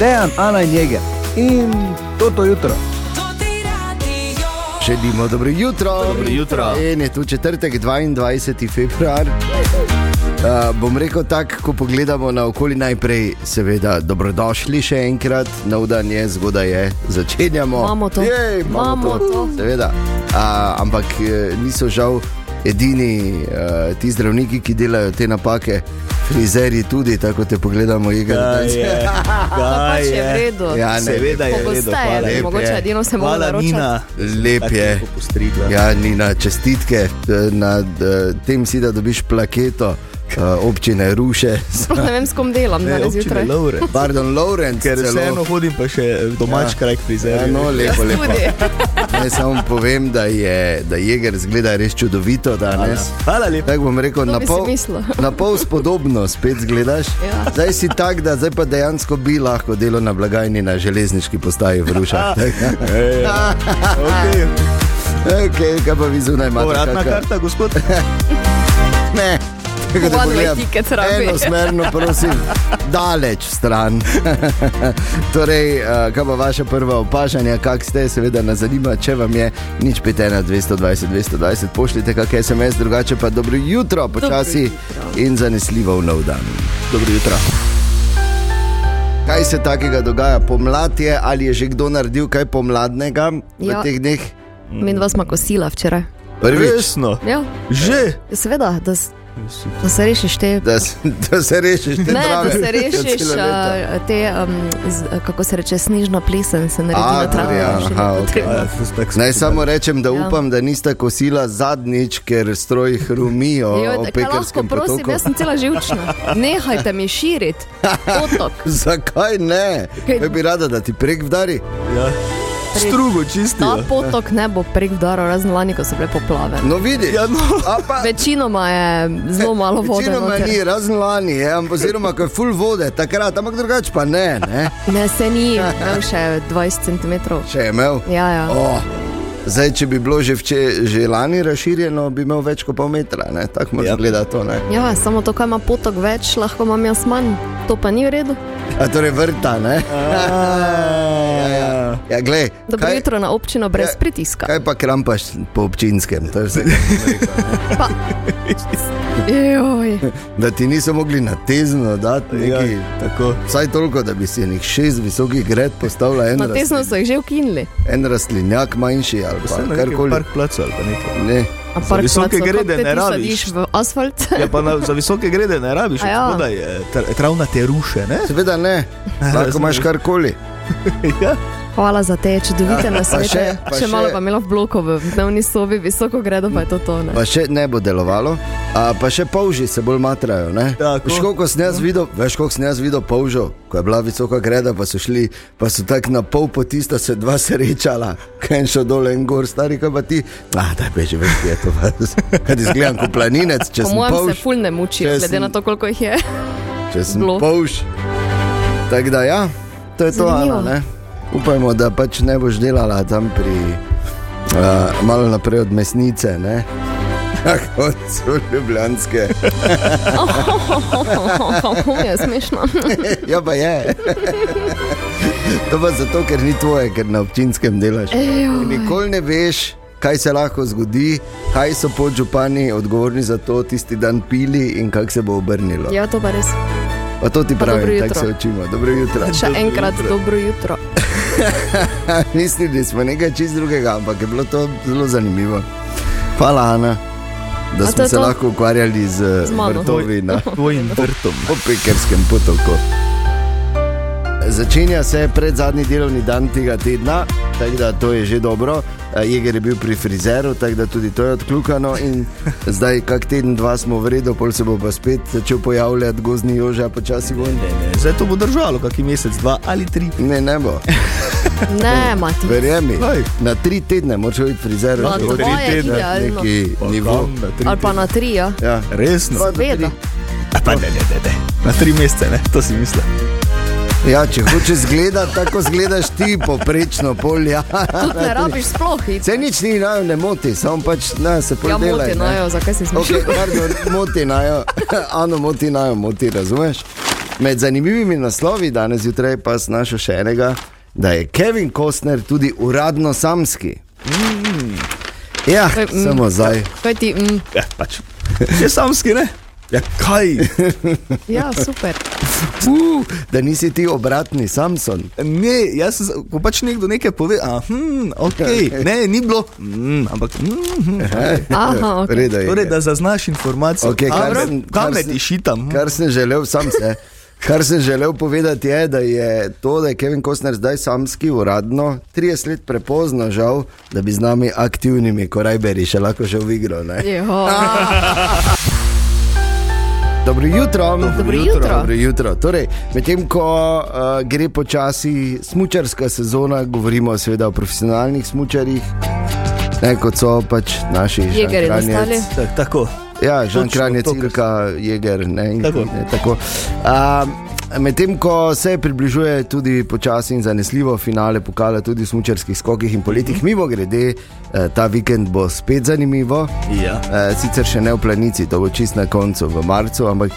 Dejan, Ana in Jeger. In to to jutro. Želimo dobro jutro. Dobro jutro. In je tu četrtek, 22. februar. Uh, bom rekel tako, ko pogledamo na okolje, najprej, seveda, dobrodošli še enkrat, nov dan je, zgodaj je, začenjamo. Imamo to. Jej, imamo Imamo to. to. Seveda. Uh, ampak eh, niso žal edini uh, ti zdravniki, ki delajo te napake, frizeri tudi, tako te pogledamo, igre. Kaj je? Kaj Pač je v je? redu. Ja, ne, Seveda je v redu. Lep mogoče je. edino se mora naročati. Nina. Lep je. Ja, ni na čestitke, eh, nad eh, tem si, da dobiš plaketo eh, občine Ruše. Sploh ne vem, s kom delam Ne, danes občine zjutraj. Lovre. Pardon, Lorenz. Ker celo. vseeno hodim pa še v domač Ja. kraj k Ja, no, lepo, lepo. Naj samo povem, da je da Jeger zgleda res čudovito danes. Hvala lepa. Tako bom rekel, na pol, na pol spodobno spet zgledaš. Ja. Zdaj si tak, da zdaj pa dejansko bi lahko delo na blagajni na železniški postaji v Rušah. Ej, okay. okay, kaj pa vi zunaj imate? Povratna karta, gospod. Ne. Tako da One way pogledam, ticket rabi. Enosmerno, prosim, daleč stran. torej, uh, kaj pa vaša prva opažanja, kak ste, seveda nas zanima, če vam je nič 5, 1, 220, 220, pošljite kak SMS, drugače pa dobro jutro, počasi in zanesljivo v nov dan. Dobro jutro. Kaj se takega dogaja? Pomlad je, ali je že kdo naredil kaj pomladnega v Ja. teh dneh? Mi dva smo kosila včeraj. Prvič, Resno. Ja, Že. seveda, da, da se rešiš te. da, da se rešiš te Ne, trave. da se rešiš uh, te, um, z, kako se reče, snižno plesen, se naredi A, na travi. ja, aha, okej. potrebno. Ja, Naj samo rečem, da Ja. upam, da niste kosila zadnjič, ker stroji hrumijo Joj, o da- kaj lahko, prosim, potoku. jaz sem cela živčna. Nehajte mi širiti otok. Zakaj ne? Kaj bi rada, da ti prek vdari? Ja. Strugo čistijo. Ta potok ne bo prek vdaral, razen lani, ko so bile poplave. No, vidiš. Ja, no. A pa, Večinoma je zelo malo vode. Večinoma noter. ni, razen lani, je, ampak oziroma ko je full vode, takrat, ampak drugače pa ne, ne. Ne, se ni, imel še 20 cm. Če je imel. Ja, ja. Oh. Zdaj, če bi bilo že, vče, že lani razširjeno, bi imel več kot pol metra, ne? tako moraš Ja. gledati to. Ne? ja, samo to, kaj ima potok več, lahko imam jaz manj. To pa ni v redu. A torej vrta, ne? Ja, ja. Ja glej, Dobro kaj, jutro na občino brez Ja, pritiska. kaj pa krampaš po občinskem? To je vse. Pa... Joj. Da ti niso mogli na tezno dati Ja, nekaj. tako. Vsaj toliko, da bi si nek šest visokih gred postavila en, Na rastlin, so jih že ukinili. en rastlinjak manjši ali pa karkoli. park placu ali pa nekaj. Ne. A Za park visoke placov, grede te ne rabiš. v asfalt. Ja, pa na, za visoke grede ne rabiš, A ja. ja. spodaj je tra- travnate ruše, ne? Seveda ne, lahko imaš karkoli. ja. Hvala za te čudovite Ja, pa nasvete. še- pa Še še- malo pa imela v bloku v dnevni sobi, visoko gredo pa je to to. Ne? Pa še ne bo delovalo, a pa še polži se bolj matrajo. Veš, koliko sem jaz videl, veš, koliko sem jaz videl polžov, ko je bila visoka greda, pa so šli, pa so tako na pol poti sta se dva srečala, kaj en šel dole in gor, stari kaj pa ti. Ah, daj beži, veš, je to. Kaj ti zgledam kot planinec, če Po sem mojem se polž, ful ne muči, glede sem- na to, koliko jih je. če sem bilo. polž. Tako da ja, to je to, Zanimivo. Ana, ne? Upajmo, da pač ne boš delala tam pri, uh, malo naprej od mesnice, ne? Kot so ljubljanske. je smešno. Ja, pa je. To pa zato, ker ni tvoje, ker na občinskem delaš. Nikoli ne veš, kaj se lahko zgodi, kaj so podžupani odgovorni za to tisti dan pili in kako se bo obrnilo. Ja, to pa res. Pa to ti dobro pravim, tako jutro. se učimo. Dobro jutro. Še enkrat dobro jutro. Mislili smo nekaj čist drugega, ampak je bilo to zelo zanimivo. Hvala, Ana, da A smo se to? lahko ukvarjali z, Z vrtovi na Tvojim vrtom. po pekerskem potoku. Začenja se pred zadnji delovni dan tega tedna, tako da to je že dobro. Eh, Jeger je bil pri frizeru, tako da tudi to je odkljukano. In zdaj, kak teden, dva smo v redu, pol se bo pa spet začel pojavljati gozni joža, počasi ne, zdaj to bo držalo, kakšen mesec, dva ali tri. Ne, ne bo. Ne, Mati. Verjemi, Kaj? na tri tedne moraš biti frizer, Na da dva je idealno. neki Pa nivo. na tri Ali pa na tri, ja. Ja. Resno. Dva do tri. Seveda. A pa ne, ne, ne, ne. Na tri mesece, ne, to si mislim. Ja, če hočeš zgledati, tako zgledaš ti, poprečno polja. Tudi ne rabiš sploh iti. Se nič ni, najo, ne moti, samo pač ne, se Ja, podelaj. moti najo, zakaj si Okay, smešen? pardon, moti najo, ano moti najo, moti, razumeš? Med zanimivimi naslovi danes zjutraj pa sem našel še enega, da je Kevin Costner tudi uradno samski. Ja, Kaj, mm. samo zdaj. Kaj ti, mm, Ja, pač. Je samski, ne? Ja, kaj? ja, super. Uh, da nisi ti obratni Samson. Ne, jaz sem, ko pač nekdo nekaj pove, ah, hm, ok, ne, ni bilo, mm, ampak, mm, hm. Aha, ok. Reda je. torej, da zaznaš informacijo. Okej, kar Dobro, sem- kar sem- ti šitam? Kar sem želel, sam se. Kar sem želel povedati je, da je to, da je Kevin Costner zdaj samski uradno, 30 let prepozno, žal, da bi z nami aktivnimi korajberi še lahko šel v igro. Dobro jutro. Dobro jutro. Dobro jutro. Torej, medtem ko uh, gre počasi smučarska sezona, govorimo seveda o profesionalnih smučarjih, ne, kot so pač naši nastali. Tak, tako. Ja, Žan Kranjec, Ilka, Jeger. Ne, in- Tako. ne, tako. Um, Medtem ko se približuje tudi počasi in zanesljivo finale pokala, tudi v smučarskih skokih in poletih, mimo grede, eh, ta vikend bo spet zanimivo. Ja. Eh, sicer še ne v planici, to bo čist na koncu, v marcu, ampak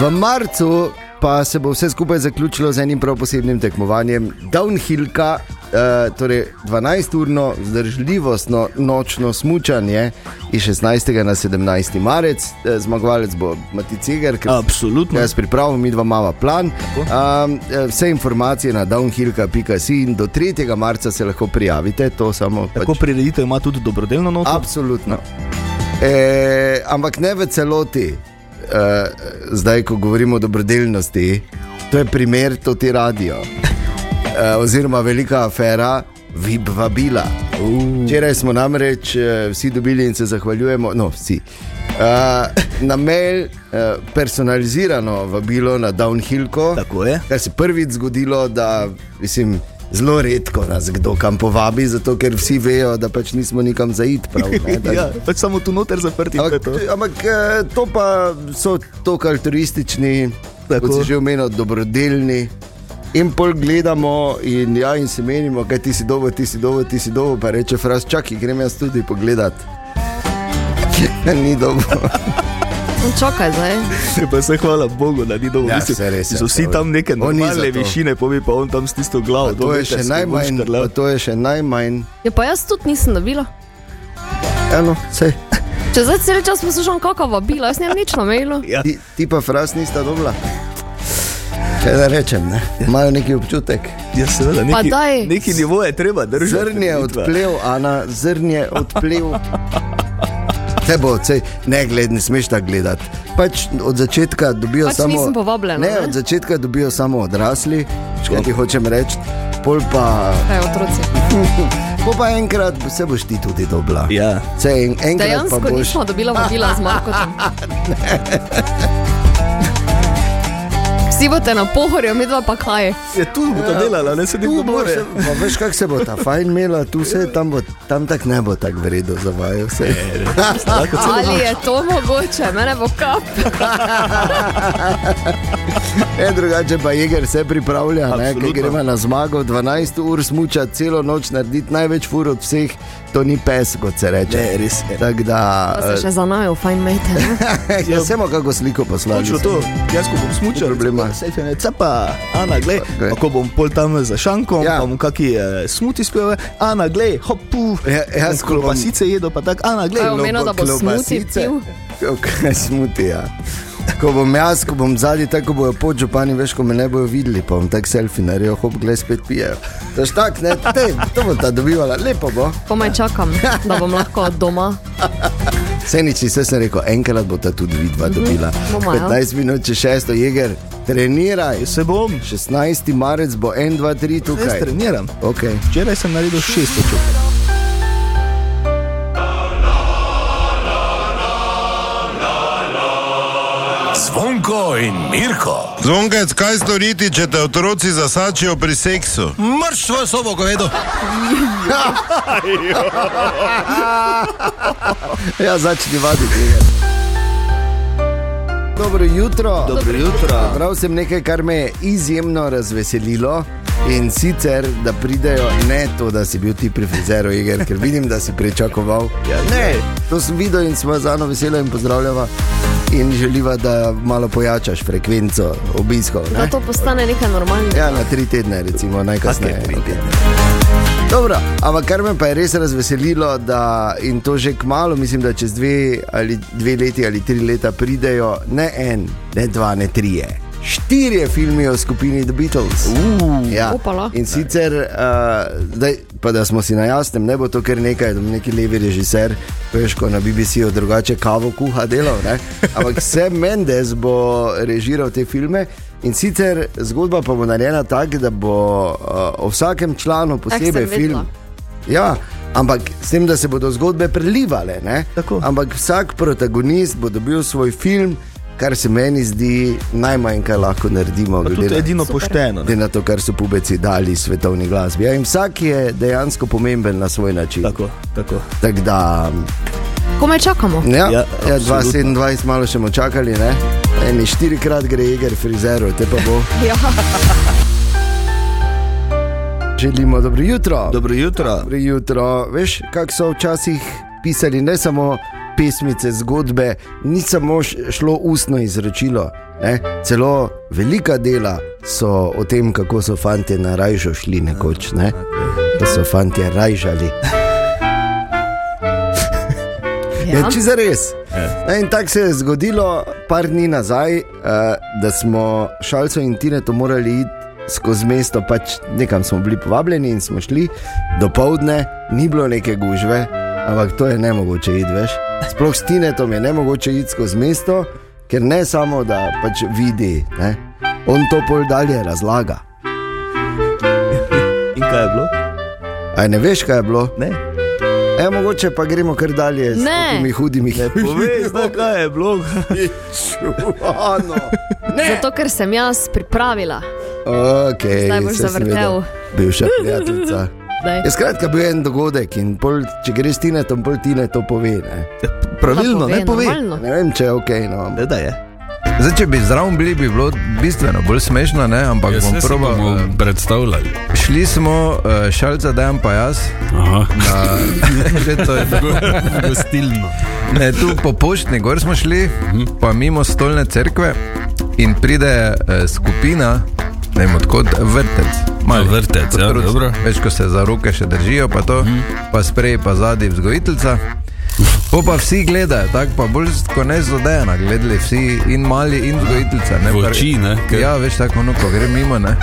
v marcu pa se bo vse skupaj zaključilo z enim prav posebnim tekmovanjem Downhillka, eh, torej 12-urno vzdržljivostno nočno smučanje iz 16. na 17. marec. Eh, zmagovalec bo Maticegar, ker Absolutno. Jaz pripravim, mi dva imamo plan. Um, vse informacije na downhillka.si in do 3. marca se lahko prijavite, samo Tako pač, prireditev ima tudi dobrodelno noto. Absolutno. E, ampak ne v celoti. E, zdaj, ko govorimo o dobrodelnosti, to je primer, to ti radio. E, oziroma velika afera, vib vabila. Včeraj smo namreč e, vsi dobili in se zahvaljujemo, no vsi. Uh, na mail uh, personalizirano vabilo na Downhillko, Tako je. kar se prvič zgodilo, da mislim, zelo redko nas kdo kam povabi, zato ker vsi vejo, da pač nismo nikam zaid. Prav, ne, da, Ja, pač samo tu noter zaprti. Ampak, to. ampak to pa so tako altruistični, Tako. kot si že omenil, dobrodelni. In pol gledamo, in, ja, in se menimo, kaj ti si dobo, ti si dobo, ti si dobo, pa reče fraz, čakaj, grem jaz tudi pogledat. Ni dobro. No, Čakaj zdaj. Pa se hvala Bogu, da ni dobro. Ja, Mislim, res je, so vsi tam neke normalne to. višine, pomi pa on tam s tisto glavo. Pa To je še najmanj, pa to je še najmanj. Ja, pa jaz tudi nisem dobila. Eno, sej. Če zdaj cel čas poslušam, kako vabila, jaz nimam nič na mailu. Ja. Ti, ti pa fraz nista dobila. Kaj da rečem, ne? Imajo neki občutek. Ja, seveda, Pa neki, daj. neki nivo je treba držati. Zrnje vidva. odplev, Ana, zrnje odplev. Te bo, sej, ne gled, ne smeš tako gledati. Pač od začetka dobijo Pač samo. nisem povabljena, Ne, ne? od začetka dobijo samo odrasli, kaj ti hočem reči. Pol pa, Kaj otroci. pol pa enkrat se boš ti tudi dobila. Ja. Sej, en, enkrat Dejansko pa boš. nismo dobila vabila z Markotom. Vsi boste na pohorju, mi dva pa kaj. Je tu bo to delala, ne se Tu ne bo more. se, pa veš, kako se bo ta fajn imela, tu se tam, bo, tam tak ne bo tako vredno za vaju. Ali je to mogoče, mene bo kap. E, drugače pa Jeger se pripravlja, ker gremo na zmago. 12 ur smuča celo noč, narediti največ fur od vseh, to ni pes, kot se reče. Ne, res je. Tako da, Pa se še za najo, fajn mejte. ne? ja, samo kako sliko poslali. To, jaz ko bom smučal, problema. Sejfe ne cepa, Ana, glej, Okej. okay. ko bom pol tam za šankom, Ja. ja. pa bom kaki eh, smuti spil, Ana, glej, hop, pu, Ja, jaz, ko bom- klobasice jedo, pa tako, Ana, glej, Kaj je omenil, da bo smuti Klobasice. pil? Kaj smuti, ja. Ko bom jaz, ko bom zadnji, tako bojo podžupani, veš, ko me ne bojo videli, pa bom tak selfie naredil, hop, gled spet pijejo. To je tak, ne, te, to bo ta dobivala, lepo bo. Komaj čakam, da bom lahko doma. Seniči, vse sem rekel, enkrat bo ta tudi vidva dobila. Bomo, ja. 15 minut, če šesto, jeger, treniraj. Se bom, 16. marec bo 1, 2, 3 jaz tukaj. treniram. Okay. Včeraj sem naredil šest točk. Zvonko in Mirko. Zvonkec, kaj storiti, če te otroci zasačijo pri seksu? Mrš svojo sobo, ko vedo. Ja, začni vaditi. Dobro jutro. Dobro jutro. Prav sem nekaj, kar me je izjemno razveselilo. In sicer, da pridejo ne to, da si bil ti pri frizeru, Iger, ker vidim, da si pričakoval. Ja, ne, ne. to sem videl in smo zano veseli in pozdravljava. in želiva, da malo pojačaš frekvenco obiskov. Da Ne? to postane nekaj normalnega. Ja, na tri tedne, recimo, najkasneje. Okay, Dobro, ampak kar me pa je res razveselilo, da in to že kmalo, mislim, da čez dve, ali dve leti ali tri leta pridejo ne en, ne dva, ne trije. Štirje filmi o skupini The Beatles. Uh, ja. Opala. In sicer, uh, daj, pa da smo si na jasnem, ne bo to kar nekaj, da bo neki levi režiser, veš, ko na BBC-ju drugače kavo kuha delal. Ne? Ampak Sam Mendes bo režiral te filme. In sicer zgodba pa bo narejena tako, da bo uh, o vsakem članu posebej film. vedela. Ja, ampak s tem, da se bodo zgodbe prelivale. ne? Tako. Ampak vsak protagonist bo dobil svoj film, kar se meni zdi najmanj, kar lahko naredimo. Tudi na- edino Super. pošteno. Glede na to, kar so pubeci dali svetovni glasbi. Ja, in vsak je dejansko pomemben na svoj način. Tako, tako. Tak da, Komaj čakamo. ja, Ja, ja, ja absolutno. 2027 malo še bomo čakali, ne? Eni štirikrat gre iger frizeru, te pa bo. Ja. Želimo dobro jutro. Dobro jutro. Dobro jutro. Veš, kako so včasih pisali ne samo pesmice, zgodbe, ni samo šlo ustno izročilo. Ne? Celo velika dela so o tem, kako so fanti na rajžo šli nekoč, ne? da so fanti rajžali. Ja, Ja. če res. Ja, in tako se je zgodilo, par dni nazaj, uh, da smo šalco in Tineto morali iti skozi mesto, pač nekam smo bili povabljeni in smo šli do povdne, ni bilo neke gužve, ampak to je ne mogoče iti več. Sploh s Tinetom je ne mogoče iti skozi mesto, ker ne samo da pač vidi, ne? on to pol dalje razlaga. In kaj je bilo? Aj ne veš, kaj je bilo? Ne. E, mogoče pa gremo kar dalje s Ne. temi hudimi Povej, zdaj, kaj je bilo. Čuvano. Zato, ker sem jaz pripravila. Okay, Zdaj boš zavrtel. Bivša prijateljica. Daj. Je skratka bil en dogodek in pol, če greš ti na to, pol ti ne to pove. Ne, Pravilno, Pa ne pove. normalno. ne vem, če je ok. No. Ne, da je. Zdaj, če bi zraven bili, bi bilo bistveno bolj smešno, ne? ampak Jaz bom probal. eh, predstavljali. Šli smo, uh, šalca, dajem pa jaz. Aha. Na, že to je Gostilno. Ne, tu po poštni gor smo šli, pa mimo stolne cerkve in pride eh, skupina, ne vem odkot, vrtec. Mali, Vrtec, ja, otroci. dobro. Več, ko se za roke še držijo, pa to, pa sprej, pa zadnji vzgojiteljica. Po pa vsi gledajo, tako pa bolj kot ne zodejena, gledali vsi in mali in vzgojiteljica. ne, V oči, ne, ker- Ja, veš tako, no, ko gre mimo, ne.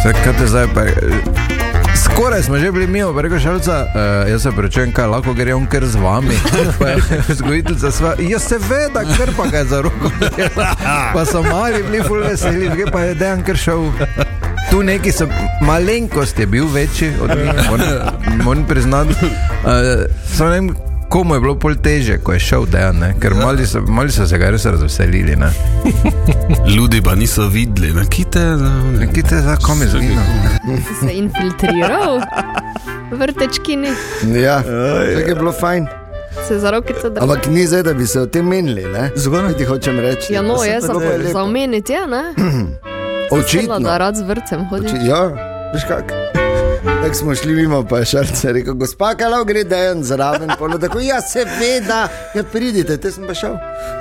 Vse, kaj te zdaj pa... Skoraj smo že bili mimo, rekel šalca, uh, jaz se prečujem, kaj lahko gre on kar z vami. Vzgojiteljica sva, ja seveda, ker pa ga je za roko. Pa so mali bili ful veseli, druge pa je dejan kar šel. Tu neki so, malenkost je bil večji od njih, moram priznati. Uh, vem, komu je bilo pol teže, ko je šel dejan, ne? ker mali so, mali so se ga res razveselili. Ne? Ljudi pa niso videli, na kite. na- Kaj te za kom je zgino? Si se infiltriral, vrtečki ni, Ja, tako je bilo fajn. se za rokice drži. Ampak ni zdaj, da bi se o tem menili. ne? Zgoraj. Ti hočem reči? Ja, no, jaz sem za omeniti, ja, ne? Očitno. Cela, da rad z vrtcem hodim. Oči, ja, veš kak. Tako smo šli mimo, pa je šalce rekel, gospa, kaj lahko gre dejan zraven. Polo, tako, ja, seveda, ja, pridite, te sem pa šel.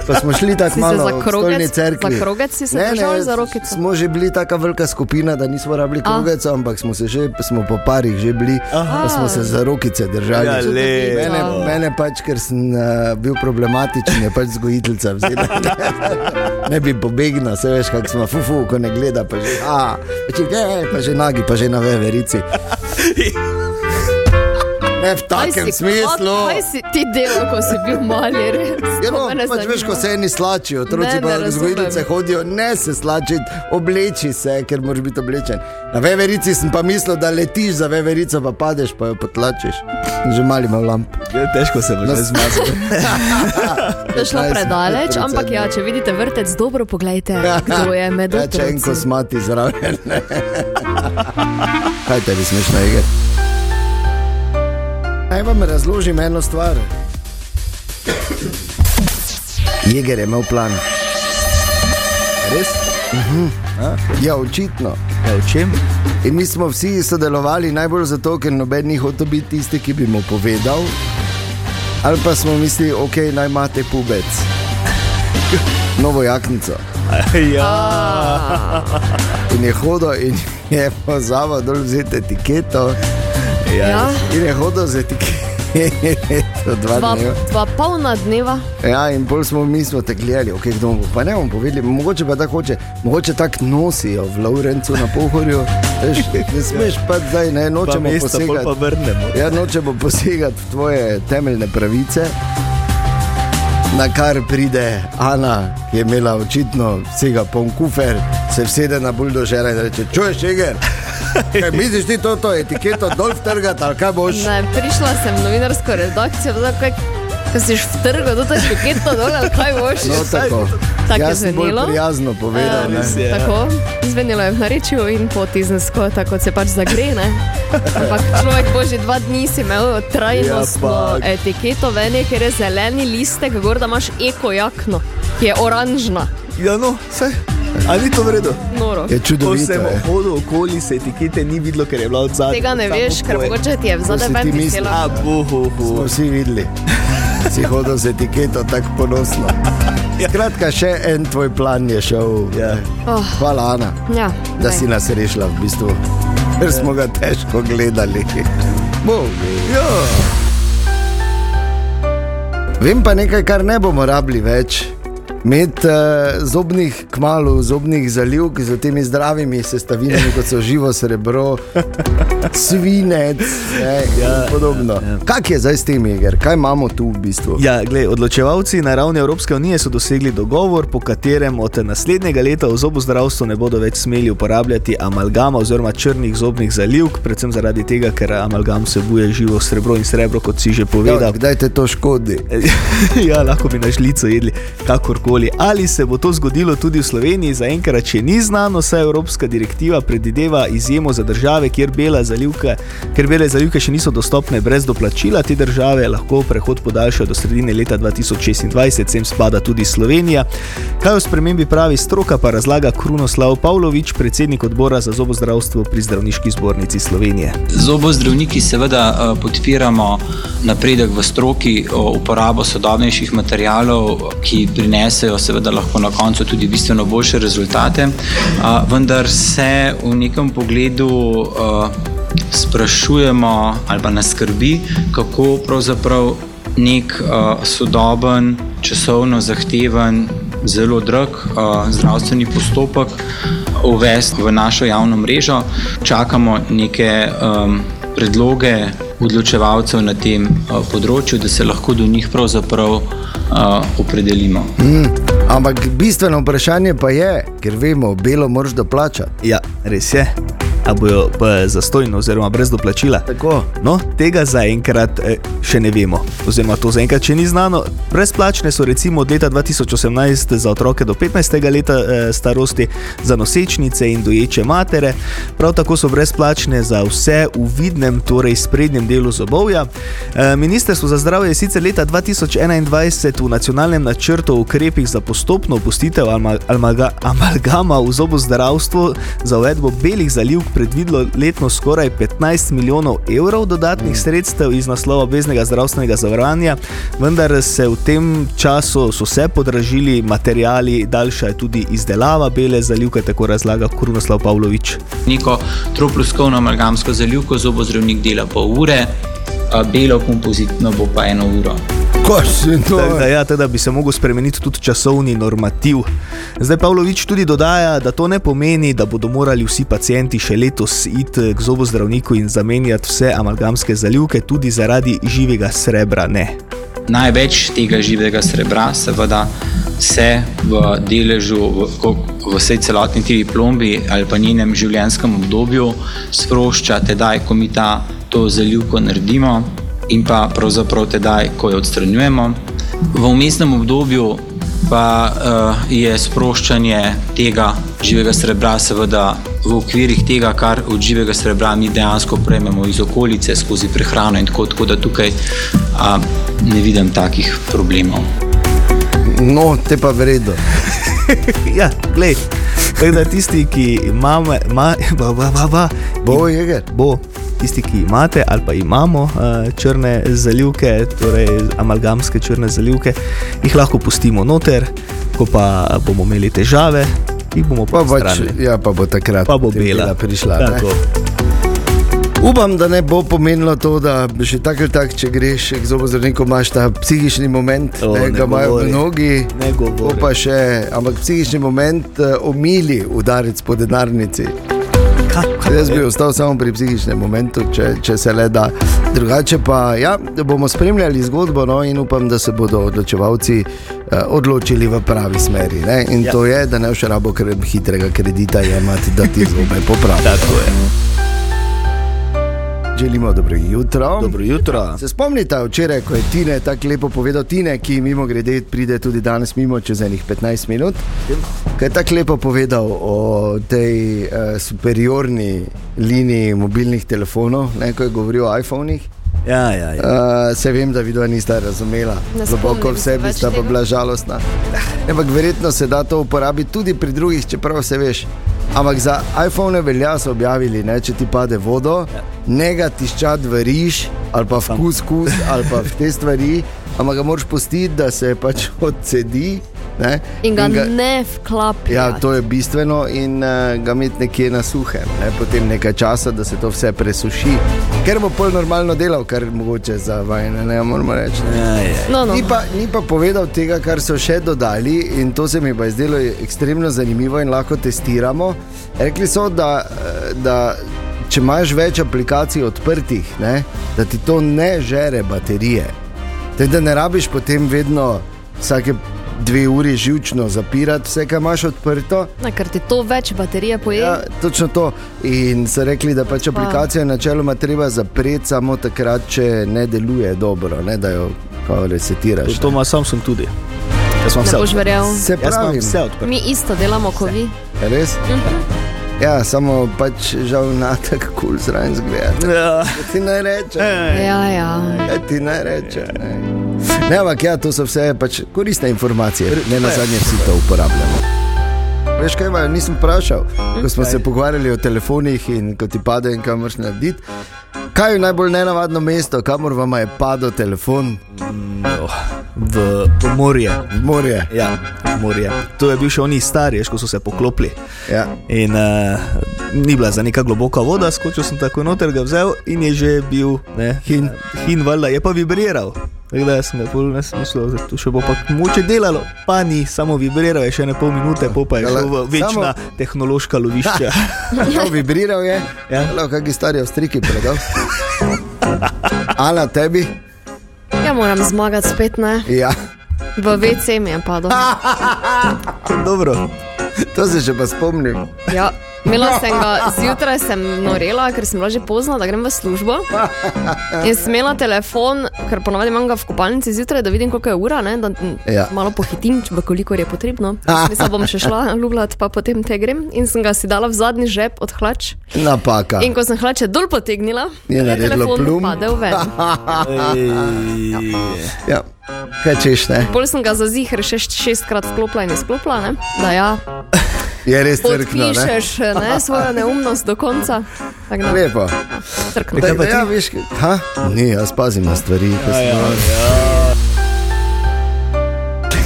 Pa smo šli tako malo za v krogec- stolni cerkvi. za krogec si se držal ali za rokico? Smo že bili taka velika skupina, da nismo rabili A. krogec, ampak smo se že, smo po parih že bili, pa smo se za rokice držali. Ja, le. Mene, mene pač, ker sem uh, bil problematičen, je pač zgojiteljica vzela. ne bi pobegnil, se veš, kako smo, fufu, ko ne gleda, pa že, a, če gre, pa že nagi, pa že na veverici. yeah. Ne v takem si- smislu. Kaj si ti delal, ko si bil mali, res? Ja, no, pač veš, ko se eni slačijo, otroci pa vzgojiteljice hodijo, ne se slačiti, obleči se, ker moraš biti oblečen. Na veverici sem pa mislil, da letiš za veverico, pa padeš, pa jo potlačiš. Že mali ima lamp. Ja, Težko se že zmazal. To je šlo 15 predaleč, ampak ja, če vidite vrtec, dobro pogledajte, kdo je med Ja, če en otroci. kosmati zraven. Kaj tebi smešno je? Naj vam razložim eno stvar. Jeger je imel plan. Res? Ja, očitno. Ja, v čem? In mi smo vsi sodelovali najbolj zato, ker noben ni hotel biti tisti, ki bi mu povedal. Ali pa smo mislili, ok, naj imate pubec. novo jaknico. Ja, In je hodil in je pozabil dol vzeti etiketo. Ja. In je hodil z etiketo dva Dva, dneva. dva polna dneva. Ja, in bolj smo mi smo te gledali, okay, kdo bo. Pa ne bomo povedali, mogoče pa tako hoče, mogoče tako nosijo v Lovrencu na pohorju. Veš, Ne smeš pa zdaj, ne pa nočemo mesta pol posegati. pa vrnemo. Ja, nočemo posegati v tvoje temeljne pravice. Na kar pride Ana, ki je imela očitno vsega poln kufer, se vsede na buldožera in reče: Čuješ, Eger, kaj misliš ti to, to etiketo dol vtrgati ali kaj boš? Ne, prišla sem v novinarsko redakcijo, tako kaj, ko si vtrgal, da ti je keto dol, ali kaj boš. No, tako. Tako je Jaz sem bolj zvenelo. prijazno povedal. Ne. res je. Tako, zvenelo je v narečju in potizensko, tako se pač zagre. Ne? Ampak človek bo že dva dni si imel trajnostno Ja, etiketo, veni, ker je zeleni listek, gor da imaš eko jakno, ki je oranžna. Ja, no, vse. Ali ni to vredno? Noro. Je Ko čudovito. sem je. hodil okoli, se etikete ni videlo, ker je bila od zadaj. Tega ne veš, ker mogoče ti je vzadaj ven misliš? pisela. A, bohu, Smo vsi videli, si hodil z etiketo tako ponosno. Skratka, še en tvoj plan je šel. Ja. Oh, Hvala, Ana, ja, da daj. si nas rešila v bistvu, ker smo ga težko gledali. Bog. Ja. Vem pa nekaj, kar ne bomo rabili več. Med uh, zobnih, kmalo zobnih zalivk z temi zdravimi sestavinami, kot so živo srebro, svinec ne, ja, in podobno. Ja. Kaj je zdaj s tem, Jeger? Kaj imamo tu v bistvu? Ja, gled, odločevalci na ravni Evropske unije so dosegli dogovor, po katerem od naslednjega leta v zobozdravstvu ne bodo več smeli uporabljati amalgama oziroma črnih zobnih zalivk, predvsem zaradi tega, ker amalgam vsebuje živo srebro in srebro, kot si že Ja, povedal. kdaj te to škodi? ja, lahko bi na žlico jedli, kakorkoli. Ali se bo to zgodilo tudi v Sloveniji, zaenkrat še ni znano, saj Evropska direktiva predvideva izjemo za države, kjer bele zalivke, kjer bele zalivke še niso dostopne brez doplačila. Te države lahko prehod podaljšajo do sredine leta 2026, sem spada tudi Slovenija. Kaj o spremembi pravi stroka, pa razlaga Krunoslav Pavlović, predsednik odbora za zobozdravstvo pri Zdravniški zbornici Slovenije. Zobozdravniki seveda eh, podpiramo napredek v stroki, uporabo sodobnejših materijalov, ki prinesejo seveda lahko na koncu tudi bistveno boljše rezultate, vendar se v nekem pogledu sprašujemo ali pa nas skrbi, kako pravzaprav nek sodoben, časovno zahteven, zelo drag zdravstveni postopek uvesti v našo javno mrežo. Čakamo neke predloge odločevalcev na tem področju, da se lahko do njih pravzaprav uh, opredelimo. Ampak bistveno vprašanje pa je, ker vemo, belo moraš doplačati. Ja, res je. A bojo pa zastojno, oziroma brez doplačila? Tako. No, tega zaenkrat eh, še ne vemo, oziroma to zaenkrat še ni znano. Brezplačne so recimo od leta 2018 za otroke do 15. leta eh, starosti, za nosečnice in doječe matere, prav tako so brezplačne za vse v vidnem, torej sprednjem delu zobovja. Eh, Ministrstvo za zdravje je sicer leta 2021 v nacionalnem načrtu o ukrepih za postopno opustitev amalgama v zobozdravstvu za uvedbo belih zalivk predvidelo letno skoraj 15 milijonov evrov dodatnih sredstev iz naslova obveznega zdravstvenega zavarovanja, vendar se v tem času so se podražili materijali, daljša je tudi izdelava bele zalivke, tako razlaga Krunoslav Pavlović. Neko troploskovno amalgamsko zalivko zobozdravnik dela pol ure, belo kompozitno bo pa eno uro. Ko si to? Tako da, ja, teda bi se lahko spremenil tudi časovni normativ. Zdaj Pavlović tudi dodaja, da to ne pomeni, da bodo morali vsi pacijenti še letos iti k zobozdravniku in zamenjati vse amalgamske zalivke, tudi zaradi živega srebra. Ne. Največ tega živega srebra seveda se v deležu, v, v vsej celotni TV plombi ali pa njenem življenjskem obdobju sprošča tedaj, ko mi ta, zalivko naredimo in pa pravzaprav tedaj, ko jo odstranjujemo. V umestnem obdobju pa uh, je sproščanje tega živega srebra seveda v okvirih tega, kar od živega srebra mi dejansko prejmemo iz okolice, skozi prehrano in tako, tako da tukaj uh, ne vidim takih problemov. No, te pa vredo. Ja, glej. Tako da tisti, ki imamo, ima, ba, ba, ba, ba, Bo, Jeger. bo, tisti, ki imate ali pa imamo uh, črne zalivke, torej amalgamske črne zalivke, jih lahko pustimo noter, ko pa bomo imeli težave, jih bomo Pa, pa pač, ja, pa bo takrat Pa bo potem bela. prišla. ne. Upam, da ne bo pomenilo to, da še tako ali tako, če greš k zobozdravniku, imaš ta psihični moment, O, ne, ne ga imajo govori. mnogi. To govori. pa še, ampak psihični moment uh, omili udarec po denarnici. Jaz bi ostal samo pri psihičnem momentu, če, če se le da. Drugače pa ja, bomo spremljali zgodbo no, in upam, da se bodo odločevalci uh, odločili v pravi smeri. Ne? In ja. to je, da ne boš rabo hitrega kredita jemati, da ti zobe popravi. Tako je. Želimo dobro jutro. Dobro jutro. Se spomnite včeraj, ko je Tine tako lepo povedal, Tine, ki mimo grede pride tudi danes mimo čez enih 15 minut, ki je tako lepo povedal o tej uh, superiorni liniji mobilnih telefonov, ne, ko je govoril o iPhonih. Ja, ja, ja. Uh, se vem, da vidva nista razumela, globoko v se sebi več sta pa bila žalostna. Ampak verjetno se da to uporabiti tudi pri drugih, čeprav se veš. Ampak za iPhone velja so objavili, ne, če ti pade vodo, ne ga tiščati v riž ali pa v kus, ali pa v te stvari, ampak ga moraš pustiti, da se pač odcedi. Ne, In ga ne vklapi. Ja, to je bistveno in uh, ga imeti nekje na suhem, ne? potem nekaj časa, da se to vse presuši. Ker bo pol normalno delal, kar mogoče za vajne, ne moramo reči. Ne? ja, ja. No, no. Ni, pa, ni pa povedal tega, kar so še dodali, in to se mi pa je zdelo ekstremno zanimivo in lahko testiramo. Rekli so, da, eh, da če imaš več aplikacij odprtih, ne, da ti to ne žere baterije. Te, da ne rabiš potem vedno vsake dve uri živčno zapirati vse, kar imaš odprto. Ne, ker ti to več baterije poje. Ja, točno to. In so rekli, da pač aplikacijo načeloma treba zapreti samo takrat, če ne deluje dobro, ne, da jo resetiraš. To ima Samsung tudi. Jaz sem vse verjel. Se pravi, vse odprto. Mi isto delamo kot vi. res? Ja, samo pač žal na tako kul cool zraven zgleda. Ja. Ti naj reče. Ja, ja. Ja, ti naj reče. Ne. Ne, ampak ja, to so vse pač koristne informacije, ne na zadnje vsi to uporabljamo. Veš kaj, Majo, nisem vprašal, ko smo se pogovarjali o telefonih in ko ti pade in kaj moraš narediti. Kaj je najbolj nenavadno mesto, kamor vam je padel telefon? No, v, v morje. V morje. Ja, v morje. To je bil še oni stari, veš, ko so se poklopili. Ja. In uh, ni bila za neka globoka voda, skočil sem tako noter, ga vzel in je že bil ne, Hin. hin valjda, je pa vibriral. Tako da sem ga pol ne mislil, da to še bo pa moče delalo, pa ni, samo vibriral je še ne pol minute, pol pa je šel v večna samo- tehnološka lovišča. To vibriral je, Ja. ja. kakšni stari avstriki predal. Ana, tebi? Ja, moram zmagati spet, ne. Ja, V WC mi je padel. Dobro. to se še pa spomnim. Ja. Imela sem ga zjutraj, sem norela, ker sem bila že pozna, da grem v službo. In sem imela telefon, ker ponovadi imam ga v kopalnici zjutraj, da vidim, koliko je ura, ne, da Ja. malo pohitim, koliko je potrebno. Mislim, bom še šla ljubljati, pa potem te grem. In sem ga si dala v zadnji žep od hlač. Napaka. In ko sem hlače dol potegnila, Je naredilo telefon plum. padel ven. Ja, kaj češ, ne? Bolj sem ga za zihar še šestkrat vklopila in izklopila, ne? da ja, Je res crkno, ne? podpišeš ne, svojo neumnost do konca. Tako da, Lepo. crkno. Da, da, ja, veš, ha? Ni, jaz pazim na stvari. ko sem mal.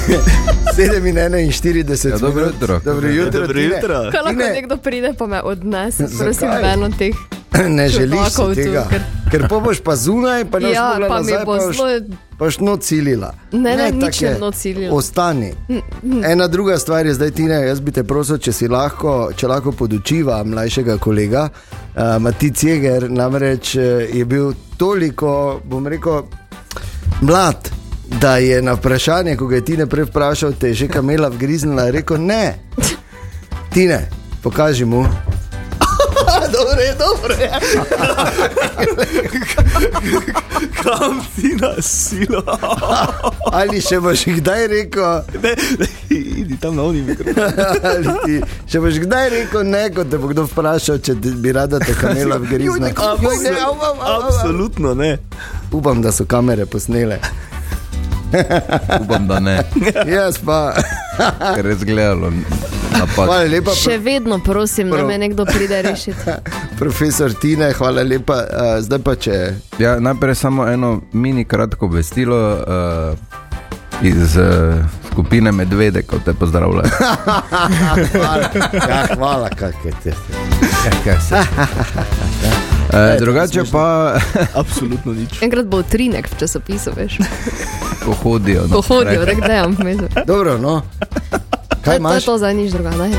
7 in 41. Ja, dobro jutro. Dobro jutro. Dobro jutro. Kaj lahko nekdo pride, pa me odnese, prosim, od teh. Ne želiš tega. ker- Ker pa boš pa zunaj, pa ne boš Ja, mogla pa mi nazaj, bo pa boš, pa boš not cilila. Ne, ne, tako nič ne je. not cilila. Ostani. Ena druga stvar je zdaj, Tina, jaz bi te prosil, če si lahko, če lahko podučiva mlajšega kolega, uh, Matic Jeger, namreč eh, je bil toliko, bom rekel, mlad. Da je na vprašanje, ko ga je Tine prej vprašal, te je že kamela vgriznila, rekel ne. Tine, pokaži mu. Dobro je. Kam si na silo? Ali še boš kdaj rekel, Ne, ne, idi tam na oni mikrofon. ali ti, še boš kdaj rekel ne, ko te bo kdo vprašal, če ti bi rada te kamela au, au. Absolutno ne. Upam, da so kamere posnele. Upam, da ne, Jaz pa. ker je zgledalo napad. Hvala lepa, Še vedno prosim, da Prav. me nekdo pride rešiti. profesor Tine, hvala lepa. Uh, zdaj pa če. Ja, najprej samo eno mini kratko obvestilo uh, iz uh, skupine Medvede, kot te pozdravljajo. Hvala, ja, hvala kak je te. Uh, drugače pa, Absolutno nič. Enkrat bo utrinek v časopisu, veš. ko hodijo. Ko hodijo, tako da jam. Dobro, no. Kaj je to, imaš? to za nič druga. Ne. Uh,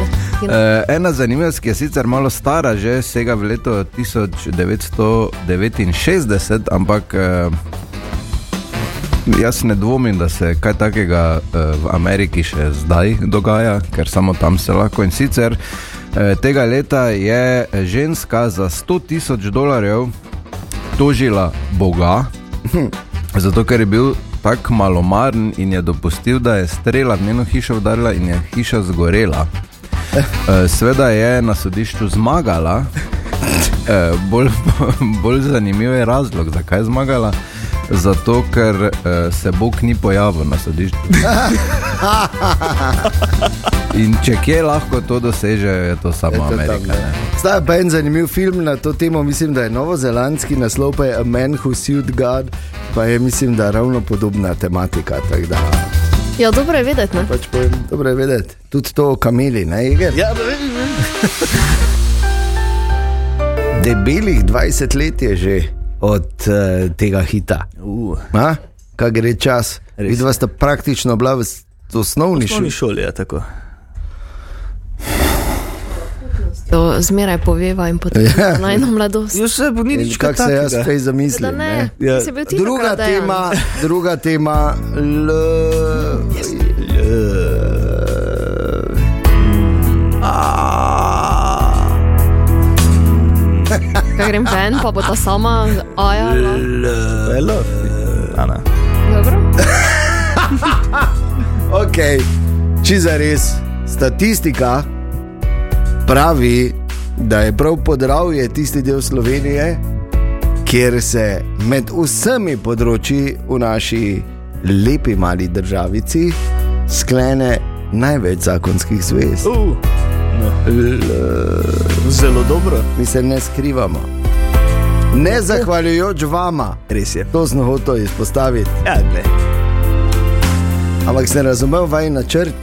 ena zanimivost, ki je sicer malo stara, že sega v leto 1969, ampak uh, jaz ne dvomim, da se kaj takega uh, v Ameriki še zdaj dogaja, ker samo tam se lahko. In sicer uh, tega leta je ženska za 100 tisoč dolarjev tožila Boga, zato ker je bil tako malomaren in je dopustil, da je strela v njeno hišo udarila in je hiša zgorela. Eh, Sveda je na sodišču zmagala. Eh, Bolj, bolj zanimiv je razlog, zakaj je zmagala. Zato, ker uh, se Bog ni pojavil na sodišču. In če kje lahko to doseže, je to samo Je to Amerika. Zdaj pa en zanimiv film na to temo, mislim, da je novozelandski naslov, pa je A Man Who Sued God, pa je mislim, da ravno podobna tematika. Ja, dobro je vedeti, ne? pač povem, dobro je vedeti, tudi to o kameli, ne Iger? Ja, ne ne. Debelih 20 let je že od uh, tega hita. Uh, A? Kaj gre čas? Vidva sta praktično bila v osnovni Osnovni šoli. šoli je tako. To zmeraj poveva in potem Ja. najno mladost. Jaz se bo ni In nič kaj Kako se jaz prej zamislim? ne, ne? Ja. ja. Druga takrat dejan. tema, druga tema, l, Kaj grem ven, pa bo ta sama ajala. Hello. Ana. Dobro. ok, če za res. Statistika pravi, da je prav podravje tisti del Slovenije, kjer se med vsemi področji v naši lepi mali državici sklene največ zakonskih zvez. Uh, no. Zelo dobro. Mi se ne skrivamo. Ne zahvaljujoč vama, Res je. to smo hoteli izpostaviti. Ja, gled. Ampak sem razumel vaj načrt,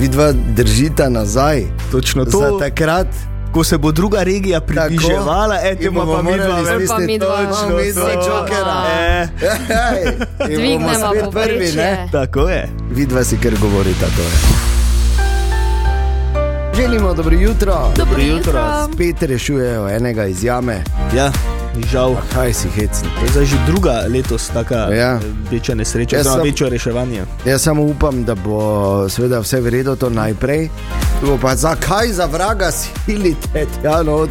vidva držita nazaj. Točno Za to. takrat, Ko se bo druga regija približevala, bomo pa mi dva midva. točno. Eh, Ej, in bomo Dvignemo prvi, ne? tako je. Vidva si kar govorita to. Je. Želimo dobro jutro. Dobro jutro. Spet rešujejo enega iz jame. Ja, žal. Kaj si hecni? To je že druga letos taka Ja. ja. večja nesreča, Jaz sem- večje reševanje. Jaz samo upam, da bo seveda vse v redu to najprej. Bo pa zakaj za vraga silite, ja, no,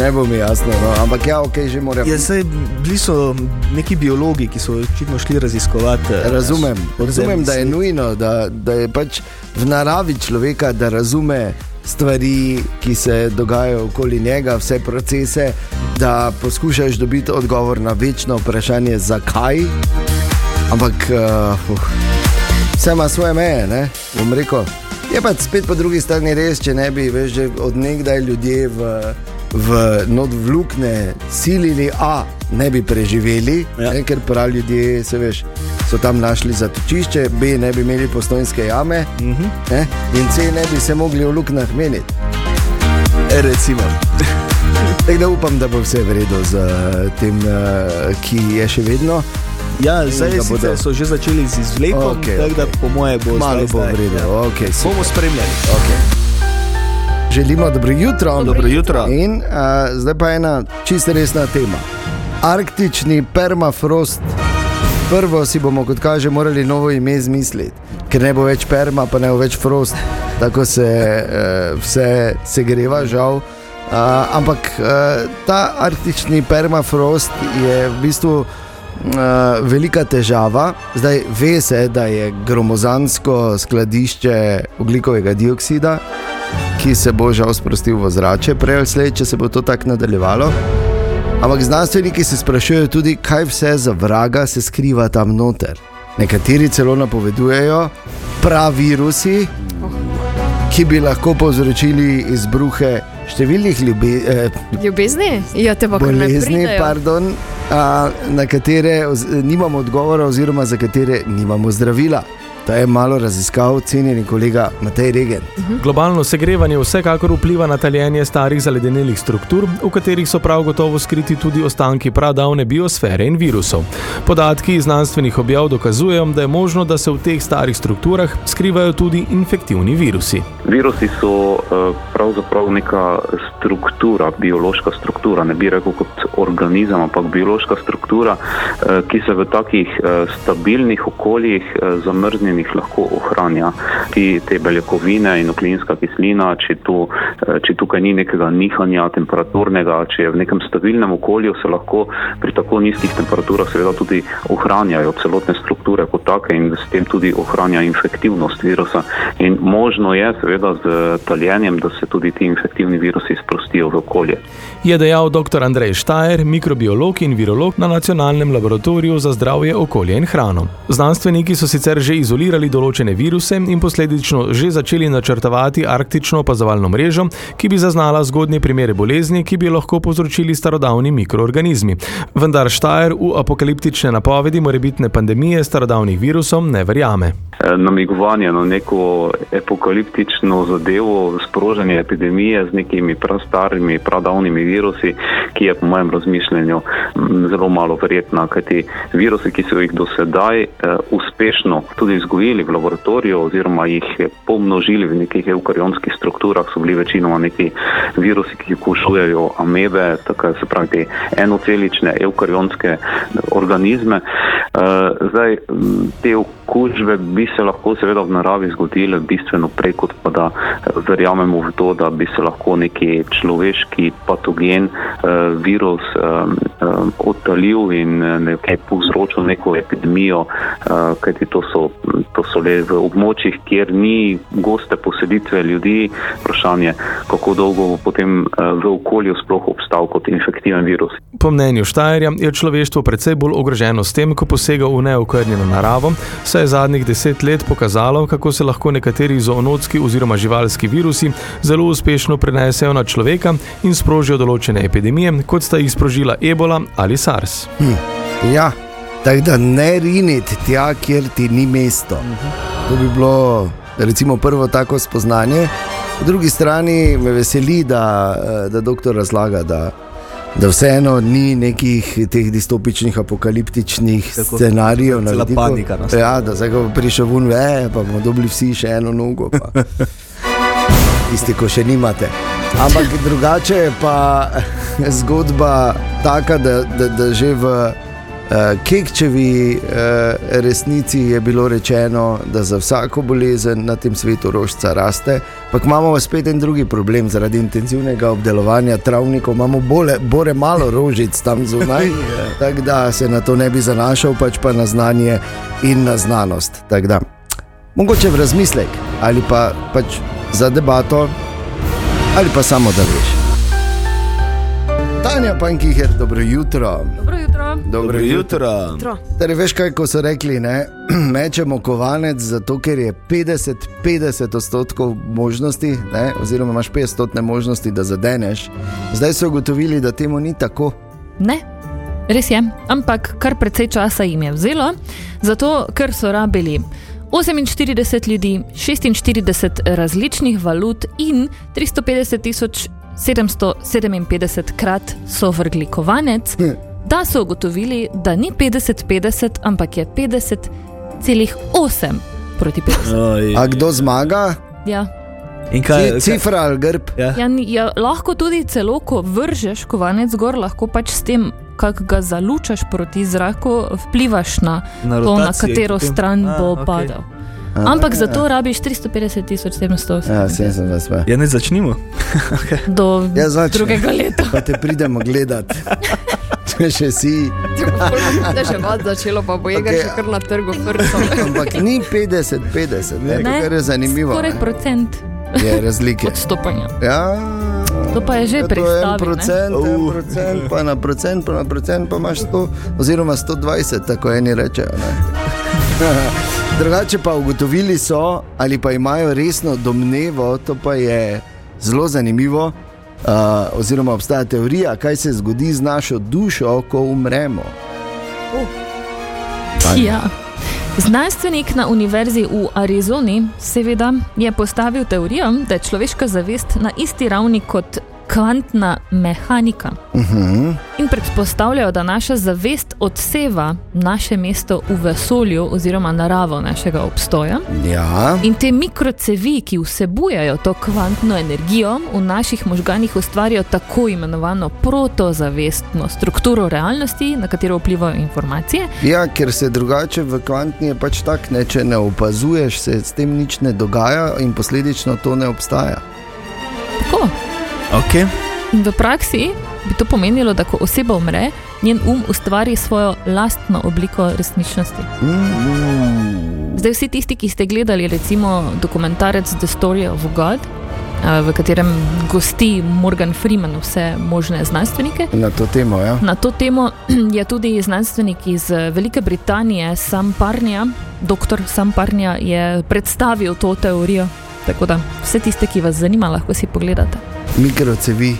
ne bo mi jasno, no. ampak ja, ok, že moram. Ja, saj bili so neki biologi, ki so očitno šli raziskovati. eh, Razumem, razumem da je nujno, da, da je pač v naravi človeka, da razume stvari, ki se dogajajo okoli njega, vse procese, da poskušaš dobiti odgovor na večno vprašanje, zakaj. Ampak uh, vse ima svoje meje, ne? bom rekel. Je pa spet po drugi strani res, če ne bi veš, že odnegdaj ljudje v, v not vlukne silili, a ne bi preživeli, Ja. ne, ker pravi ljudje se veš. So tam našli zatočišče, B ne bi imeli postojnske jame, uh Mhm. -huh. ne, in C ne bi se mogli v luknah meniti. E, Recimo. Tako da upam, da bo vse v redu z eh, tem, eh, ki je še vedno. Ja, zdaj bodo- so že začeli z izvlekom, okay, tako da okej. po moje bo Malo zdaj, bo zdaj, v redu. ja. Okay, Bomo spremljali. okay. Želimo dobro jutro. Dobro jutro. In uh, zdaj pa ena čisto resna tema. Arktični permafrost. Prvo si bomo, kot kaže, morali novo ime izmisliti, ker ne bo več perma, pa ne bo več frost, tako se uh, vse segreva, žal. Uh, ampak uh, ta arktični permafrost je v bistvu uh, velika težava. Zdaj ve se, da je gromozansko skladišče oglikovega dioksida, ki se bo žal sprostil v zrače, prej ali slej, če se bo to tako nadaljevalo. Ampak znanstveniki se sprašujejo tudi, kaj vse za vraga se skriva tam noter. Nekateri celo napovedujejo pravirusi, ki bi lahko povzročili izbruhe številnih ljubi, eh, Ljubezni? Ja, bolezni, pardon, a, na katere nimamo odgovora, oziroma za katere nimamo zdravila. To je malo raziskav, cenjeni kolega Matej Regen. Globalno segrevanje vsekakor vpliva na taljenje starih zaledenelih struktur, v katerih so prav gotovo skriti tudi ostanki pradavne biosfere in virusov. Podatki iz znanstvenih objav dokazujejo, da je možno, da se v teh starih strukturah skrivajo tudi infektivni virusi. Virusi so eh, pravzaprav neka struktura, biološka struktura, ne bi rekel kot organizem, ampak biološka struktura, eh, ki se v takih eh, stabilnih okoljih, eh, zamrznjenih, lahko ohranja. Ti, te beljakovine in nukleinska kislina, če, tu, eh, če tukaj ni nekega nihanja temperaturnega, če je v nekem stabilnem okolju, se lahko pri tako nizkih temperaturah seveda tudi ohranjajo celotne strukture kot take in s tem tudi ohranja infektivnost virusa. In možno je seveda z taljenjem, da se tudi ti infektivni virusi sprostijo v okolje. Je dejal dr. Andrej Štajer, mikrobiolog in virolog na Nacionalnem laboratoriju za zdravje, okolje in hrano. Znanstveniki so sicer že izolirali določene viruse in posledično že začeli načrtovati arktično opazovalno mrežo, ki bi zaznala zgodnje primere bolezni, ki bi lahko povzročili starodavni mikroorganizmi. Vendar Štajer v apokaliptične napovedi morebitne pandemije starodavnih virusov ne verjame. Namigovanje na neko apokaliptično zadevo, sprožanje epidemije z nekimi prastarimi, pradavnimi virusi, ki je po mojem razmišljanju mm, zelo malo verjetna, kajti virusi, ki so jih do sedaj eh, uspešno tudi vzgojili v laboratoriju oziroma jih eh, pomnožili v nekih eukarionskih strukturah, so bili večinoma neki virusi, ki kušujejo amebe, tako se pravi te enocelične eukarionske organizme. Eh, Zdaj, te okužbe bi se lahko seveda v naravi zgodile bistveno prej, kot pa da eh, verjamemo v to, da bi se lahko neki človeški patogen, eh, virus eh, eh, odtalil in eh, nekaj povzročil neko epidemijo, eh, kajti to so, to so le v območjih, kjer ni goste poselitve ljudi, vprašanje, kako dolgo bo potem v okolju sploh obstal kot infektiven virus. Po mnenju Štajerja je človeštvo precej bolj ogroženo s tem, ko posega v neokrnjeno naravo, saj je zadnjih deset let pokazalo, kako se lahko nekateri zoonotski oziroma živalski virusi zelo uspešno prenesejo na človeka in sprožijo določene epidemije, kot sta jih sprožila ebola ali SARS. Hm. Ja, tako da ne riniti tja, kjer ti ni mesto. To bi bilo recimo prvo tako spoznanje. Po drugi strani me veseli, da, eh, da doktor razlaga, da, da vseeno ni nekih teh distopičnih, apokaliptičnih Tako, scenarijev. cela naredil. panika nastane. Ja, da zdaj ko bo prišel ven, ve, pa bomo dobili vsi še eno nogo. Pa. Tisti, ko še nimate. Ampak drugače je pa zgodba taka, da, da, da že v Kekčevi uh, resnici je bilo rečeno, da za vsako bolezen na tem svetu rožca raste. Ampak imamo pa spet en drugi problem zaradi intenzivnega obdelovanja travnikov, imamo bole, bore malo rožic tam zunaj, tako da se na to ne bi zanašal, pač pa na znanje in na znanost. Da, mogoče v razmislek ali pa pač za debato, ali pa samo da veš. Tanja Pankiher, dobro jutro. Dobro jutro. Dobro jutro. jutro. Torej, veš kaj, ko so rekli, ne? mečemo kovanec, zato ker je 50-50 odstotkov možnosti, ne? oziroma imaš 50 odstotne možnosti, da zadeneš. Zdaj so ugotovili, da temu ni tako. Ne, res je, ampak kar precej časa jim je vzelo, zato ker so rabili 48 ljudi, 46 različnih valut in 350 tisoč 757 krat so vrgli kovanec, da so ugotovili, da ni 50-50, ampak je 50,8 proti 50. A kdo zmaga? Ja. In kaj, Ci- Cifra ali grb? Ja. Ja, ja, lahko tudi celo, ko vržeš kovanec gor, lahko pač s tem, kako ga zalučaš proti zraku, vplivaš na, Na to, na rotacijo in katero potem- stran A, bo okej. padel. A, Ampak ja. zato rabiš 350 tisoč 780 Ja, sem sem vas pa. Ja, ne začnimo. do Ja, drugega leta. Pa te pridemo gledat. Če še si. Da še vas začelo, pa bo jega Okej. še kar na trgu frcov. Ampak ni 50-50, ne, Ne, kar je zanimivo. Ne. procent Je razlike. odstopanja. Ja, To pa je že Ja, to je predstavljeno. procent, en Uh. procent, pa na procent, pa na procent, pa imaš 100, oziroma 120, tako eni rečejo. Drugače pa ugotovili so, ali pa imajo resno domnevo, to pa je zelo zanimivo. Uh, oziroma, obstaja teorija, kaj se zgodi z našo dušo, ko umremo. Ja. Znanstvenik na univerzi v Arizoni, seveda, je postavil teorijo, da je človeška zavest na isti ravni kot kvantna mehanika. Uh -huh. In predpostavljajo, da naša zavest odseva naše mesto v vesolju oziroma naravo našega obstoja. Ja. In te mikrocevi, ki vsebujejo to kvantno energijo, v naših možganih ustvarjajo tako imenovano protozavestno strukturo realnosti, na katero vplivajo informacije. Ja, ker se drugače v kvantni je pač tak, ne, če ne opazuješ, se s tem nič ne dogaja in posledično to ne obstaja. Okay. In v praksi bi to pomenilo, da ko oseba umre, njen um ustvari svojo lastno obliko resničnosti. Mm. Zdaj, vsi tisti, ki ste gledali recimo dokumentarec The Story of God, eh, v katerem gosti Morgan Freeman vse možne znanstvenike. Na to temo, ja. Na to temo je tudi znanstvenik iz Velike Britanije, Sam Parnja, dr. Sam Parnja, je predstavil to teorijo. Tako da vse tiste, ki vas zanima, lahko si pogledate. Mikrocevi.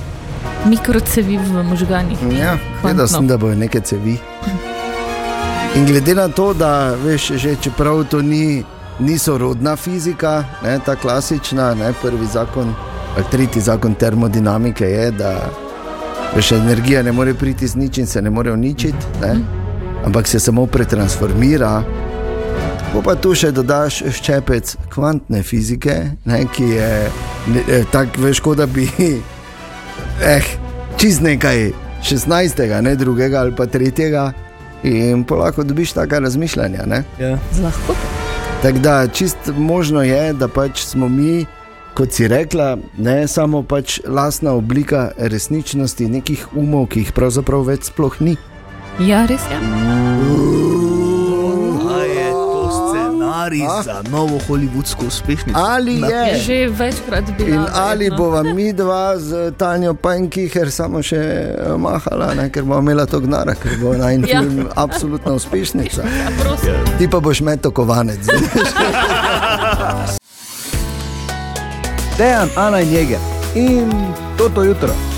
Mikrocevi v možganjih. Ja, vedel sem, da bojo neke cevi. In glede na to, da veš, že čeprav to ni, ni sorodna fizika, ne, ta klasična, ne, prvi zakon, ali tretji zakon termodinamike je, da veš, energija ne more priti z ničim, se ne more uničiti, ne, ampak se samo pretransformira. Po pa tu še dodaš ščepec kvantne fizike, ne, ki je eh, tako, veš, kot da bi, eh, čist nekaj 16., ne drugega ali pa tretjega, in polako dobiš taka razmišljanja. Ne. Ja. Zlahko. Tako da čist možno je, da pač smo mi, kot si rekla, ne samo pač lastna oblika resničnosti nekih umov, ki jih pravzaprav več sploh ni. Ja, res je. A je to scenarij za novo holivudsko uspešnico? Ali je? Že večkrat bila. In ali verjetno. bova mi dva z Tanjo Pankiher samo še eh, mahala, ne, ker bomo imela to gnara, ker bo naj Ja. film absolutna uspešnica. Ja, prosim. Ti pa boš meto kovanec. Dejan, Ana in Jeger in toto jutro.